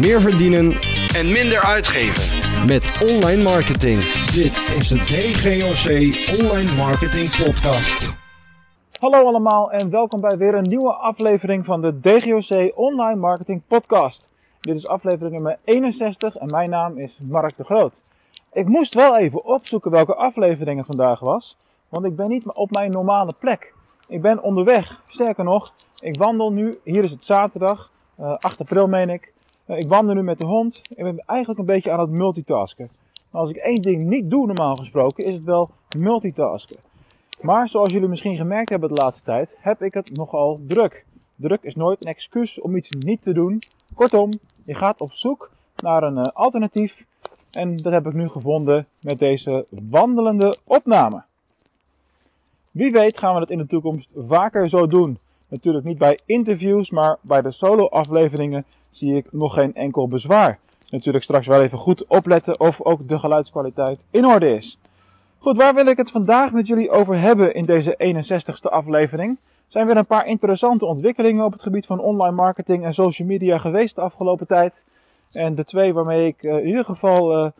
meer verdienen en minder uitgeven. met online marketing. Dit is de DGOC Online Marketing Podcast. Hallo allemaal en welkom bij weer een nieuwe aflevering van de DGOC Online Marketing Podcast. Dit is aflevering nummer 61 en mijn naam is Mark de Groot. Ik moest wel even opzoeken welke aflevering het vandaag was, want ik ben niet op mijn normale plek. Ik ben onderweg, sterker nog, ik wandel nu, hier is het zaterdag, eh 8 april meen ik. Eh, ik wandel nu met de hond, ik ben eigenlijk een beetje aan het multitasken. Als ik één ding niet doe normaal gesproken, is het wel multitasken. Maar zoals jullie misschien gemerkt hebben de laatste tijd, heb ik het nogal druk. Druk is nooit een excuus om iets niet te doen. Kortom, je gaat op zoek naar een eh, alternatief. En dat heb ik nu gevonden met deze wandelende opname. Wie weet gaan we dat in de toekomst vaker zo doen. Natuurlijk niet bij interviews, maar bij de solo-afleveringen zie ik nog geen enkel bezwaar. Natuurlijk straks wel even goed opletten of ook de geluidskwaliteit in orde is. Goed, waar wil ik het vandaag met jullie over hebben in deze 61ste aflevering? Er zijn weer een paar interessante ontwikkelingen op het gebied van online marketing en social media geweest de afgelopen tijd. En de twee waarmee ik eh, in ieder geval eh,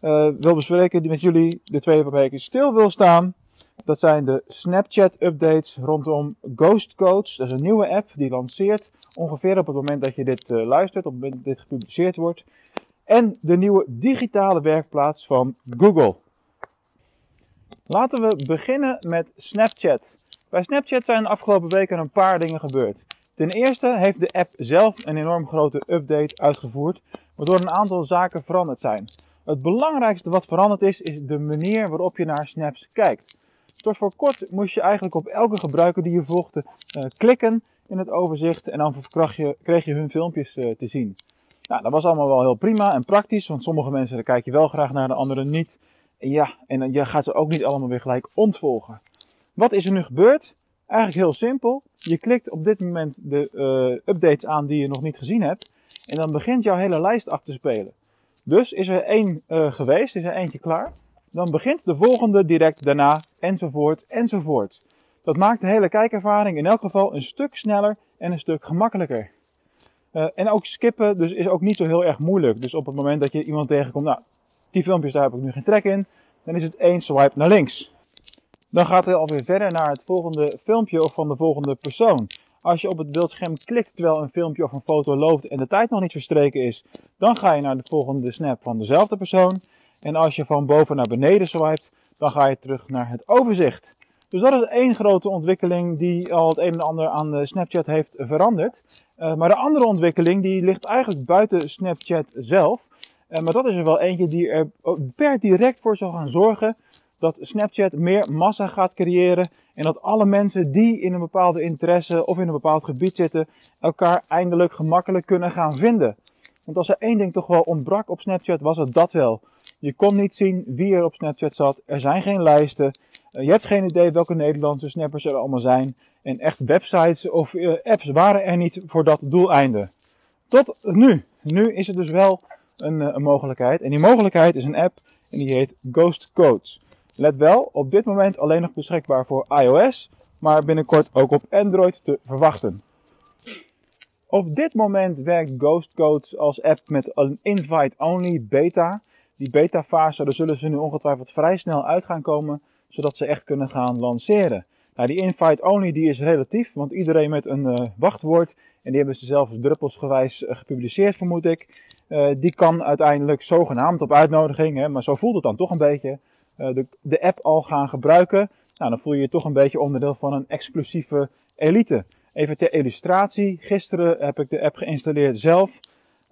eh, wil bespreken met jullie, de twee waarmee ik stil wil staan, dat zijn de Snapchat updates rondom Ghost Codes. Dat is een nieuwe app die lanceert ongeveer op het moment dat je dit eh, luistert, op het moment dat dit gepubliceerd wordt. En de nieuwe digitale werkplaats van Google. Laten we beginnen met Snapchat. Bij Snapchat zijn de afgelopen weken een paar dingen gebeurd. Ten eerste heeft de app zelf een enorm grote update uitgevoerd, waardoor een aantal zaken veranderd zijn. Het belangrijkste wat veranderd is, is de manier waarop je naar snaps kijkt. Tot voor kort moest je eigenlijk op elke gebruiker die je volgde eh, klikken in het overzicht en dan je, kreeg je hun filmpjes eh, te zien. Nou, dat was allemaal wel heel prima en praktisch, want sommige mensen daar kijk je wel graag naar, de anderen niet. En ja, en je gaat ze ook niet allemaal weer gelijk ontvolgen. Wat is er nu gebeurd? Eigenlijk heel simpel. Je klikt op dit moment de eh, updates aan die je nog niet gezien hebt. En dan begint jouw hele lijst af te spelen. Dus is er één geweest, is er eentje klaar. Dan begint de volgende direct daarna, enzovoort, enzovoort. Dat maakt de hele kijkervaring in elk geval een stuk sneller en een stuk gemakkelijker. Eh, en ook skippen dus is ook niet zo heel erg moeilijk. Dus op het moment dat je iemand tegenkomt, nou, die filmpjes daar heb ik nu geen trek in, dan is het één swipe naar links. Dan gaat hij alweer verder naar het volgende filmpje of van de volgende persoon. Als je op het beeldscherm klikt terwijl een filmpje of een foto loopt en de tijd nog niet verstreken is, dan ga je naar de volgende snap van dezelfde persoon. En als je van boven naar beneden swipet, dan ga je terug naar het overzicht. Dus dat is één grote ontwikkeling die al het een en ander aan Snapchat heeft veranderd. Eh, maar de andere ontwikkeling die ligt eigenlijk buiten Snapchat zelf. Eh, maar dat is er wel eentje die er per direct voor zal gaan zorgen dat Snapchat meer massa gaat creëren. En dat alle mensen die in een bepaalde interesse of in een bepaald gebied zitten, elkaar eindelijk gemakkelijk kunnen gaan vinden. Want als er één ding toch wel ontbrak op Snapchat, was het dat wel. Je kon niet zien wie er op Snapchat zat. Er zijn geen lijsten. Eh, Je hebt geen idee welke Nederlandse snappers er allemaal zijn. En echt websites of eh, apps waren er niet voor dat doeleinde. Tot nu. Nu is het dus wel een, eh, een mogelijkheid. En die mogelijkheid is een app en die heet Ghost Codes. Let wel, op dit moment alleen nog beschikbaar voor iOS, maar binnenkort ook op Android te verwachten. Op dit moment werkt Ghost Codes als app met een invite-only beta. Die beta-fase, daar zullen ze nu ongetwijfeld vrij snel uit gaan komen, zodat ze echt kunnen gaan lanceren. Nou, die invite-only die is relatief, want iedereen met een eh, wachtwoord, en die hebben ze zelf druppelsgewijs eh, gepubliceerd, vermoed ik, eh, die kan uiteindelijk zogenaamd op uitnodiging, hè, maar zo voelt het dan toch een beetje, de, de app al gaan gebruiken. Nou, dan voel je je toch een beetje onderdeel van een exclusieve elite. Even ter illustratie, gisteren heb ik de app geïnstalleerd zelf.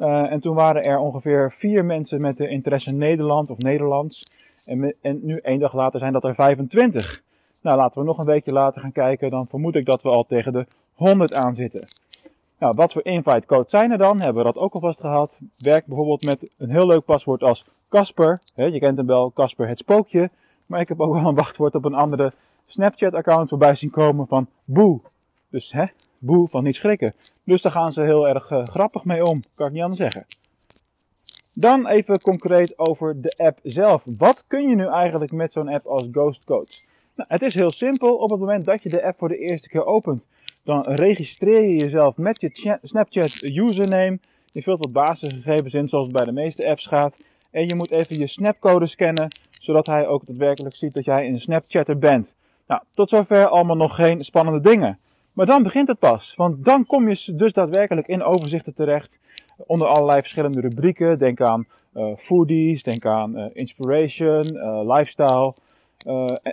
Eh, en toen waren er ongeveer vier mensen met de interesse Nederland of Nederlands. En, en nu één dag later zijn dat er 25. Nou, laten we nog een weekje later gaan kijken. Dan vermoed ik dat we al tegen de 100 aan zitten. Nou, wat voor invite codes zijn er dan? Hebben we dat ook alvast gehad? Werk bijvoorbeeld met een heel leuk paswoord als Casper. Je kent hem wel, Casper het spookje. Maar ik heb ook wel een wachtwoord op een andere Snapchat-account voorbij zien komen van Boe. Dus hè, Boe van niet schrikken. Dus daar gaan ze heel erg eh, grappig mee om, kan ik niet anders zeggen. Dan even concreet over de app zelf. Wat kun je nu eigenlijk met zo'n app als Ghost Codes? Nou, het is heel simpel. Op het moment dat je de app voor de eerste keer opent, dan registreer je jezelf met je Cha- Snapchat username. Je vult wat basisgegevens in, zoals het bij de meeste apps gaat. En je moet even je snapcode scannen, zodat hij ook daadwerkelijk ziet dat jij een Snapchatter bent. Nou, tot zover allemaal nog geen spannende dingen. Maar dan begint het pas, want dan kom je dus daadwerkelijk in overzichten terecht onder allerlei verschillende rubrieken. Denk aan uh, foodies, denk aan uh, inspiration, uh, lifestyle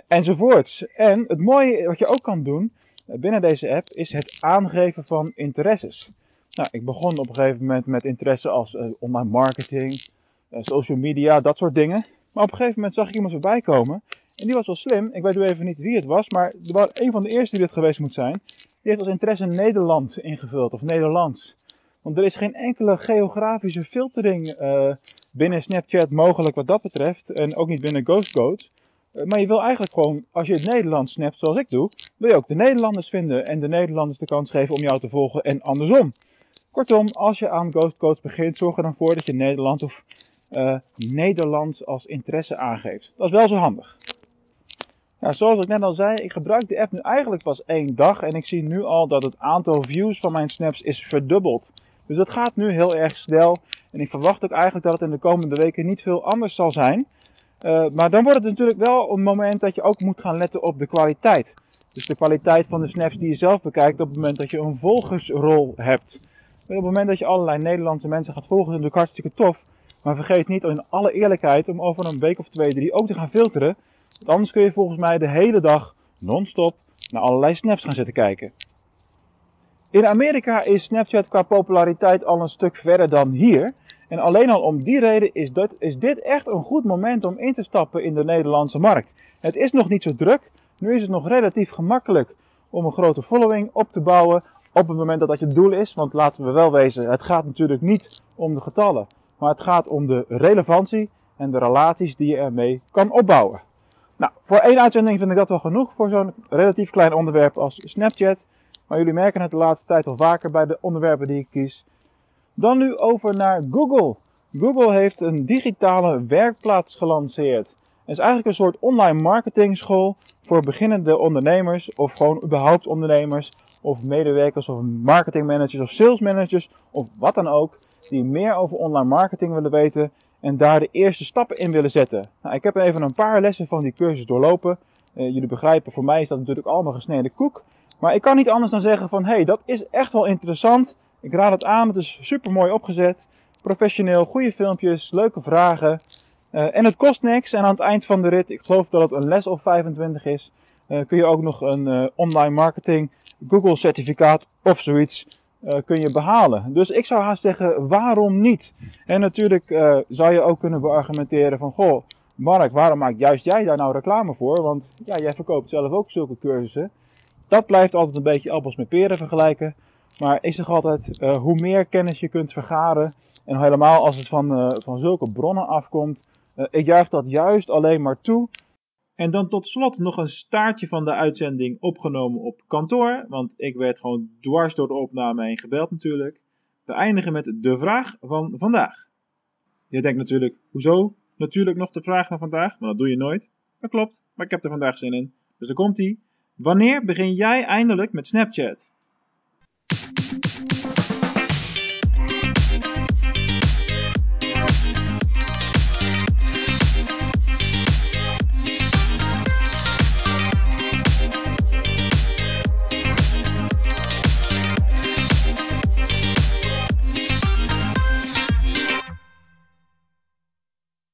enzovoorts. En het mooie wat je ook kan doen binnen deze app is het aangeven van interesses. Nou, ik begon op een gegeven moment met interesse als online marketing, social media, dat soort dingen. Maar op een gegeven moment zag ik iemand voorbij komen en die was wel slim. Ik weet nu even niet wie het was, maar er was een van de eerste die het geweest moet zijn. Die heeft als interesse Nederland ingevuld, of Nederlands. Want er is geen enkele geografische filtering uh, binnen Snapchat mogelijk wat dat betreft. En ook niet binnen GhostCode. Uh, maar je wil eigenlijk gewoon, als je het Nederlands snapt zoals ik doe, wil je ook de Nederlanders vinden. En de Nederlanders de kans geven om jou te volgen en andersom. Kortom, als je aan GhostCodes begint, zorg er dan voor dat je Nederland of uh, Nederlands als interesse aangeeft. Dat is wel zo handig. Ja, zoals ik net al zei, ik gebruik de app nu eigenlijk pas één dag en ik zie nu al dat het aantal views van mijn snaps is verdubbeld. Dus dat gaat nu heel erg snel en ik verwacht ook eigenlijk dat het in de komende weken niet veel anders zal zijn. Uh, maar dan wordt het natuurlijk wel een moment dat je ook moet gaan letten op de kwaliteit. Dus de kwaliteit van de snaps die je zelf bekijkt op het moment dat je een volgersrol hebt. Op het moment dat je allerlei Nederlandse mensen gaat volgen, is natuurlijk hartstikke tof. Maar vergeet niet in alle eerlijkheid om over een week of twee, drie ook te gaan filteren. Want anders kun je volgens mij de hele dag non-stop naar allerlei snaps gaan zitten kijken. In Amerika is Snapchat qua populariteit al een stuk verder dan hier. En alleen al om die reden is, dat, is dit echt een goed moment om in te stappen in de Nederlandse markt. Het is nog niet zo druk. Nu is het nog relatief gemakkelijk om een grote following op te bouwen op het moment dat dat je doel is. Want laten we wel wezen, het gaat natuurlijk niet om de getallen. Maar het gaat om de relevantie en de relaties die je ermee kan opbouwen. Nou, voor één uitzending vind ik dat wel genoeg voor zo'n relatief klein onderwerp als Snapchat. Maar jullie merken het de laatste tijd al vaker bij de onderwerpen die ik kies. Dan nu over naar Google. Google heeft een digitale werkplaats gelanceerd. Het is eigenlijk een soort online marketingschool voor beginnende ondernemers of gewoon überhaupt ondernemers of medewerkers of marketingmanagers of salesmanagers of wat dan ook die meer over online marketing willen weten en daar de eerste stappen in willen zetten. Nou, ik heb even een paar lessen van die cursus doorlopen. Uh, jullie begrijpen, voor mij is dat natuurlijk allemaal gesneden koek. Maar ik kan niet anders dan zeggen van, hé, hey, dat is echt wel interessant. Ik raad het aan, het is super mooi opgezet. Professioneel, goede filmpjes, leuke vragen. Uh, en het kost niks. En aan het eind van de rit, ik geloof dat het een les of 25 is, uh, kun je ook nog een online marketing Google certificaat of zoiets uh, kun je behalen. Dus ik zou haast zeggen, waarom niet? En natuurlijk uh, zou je ook kunnen beargumenteren van, goh, Mark, waarom maak juist jij daar nou reclame voor? Want ja, jij verkoopt zelf ook zulke cursussen. Dat blijft altijd een beetje appels met peren vergelijken. Maar ik zeg altijd, uh, hoe meer kennis je kunt vergaren, en helemaal als het van, van zulke bronnen afkomt, ik juich dat juist alleen maar toe. En dan tot slot nog een staartje van de uitzending opgenomen op kantoor, want ik werd gewoon dwars door de opname heen gebeld natuurlijk. We eindigen met de vraag van vandaag. Je denkt natuurlijk, hoezo? Natuurlijk nog de vraag van vandaag, maar dat doe je nooit. Dat klopt, maar ik heb er vandaag zin in. Dus dan komt ie. Wanneer begin jij eindelijk met Snapchat?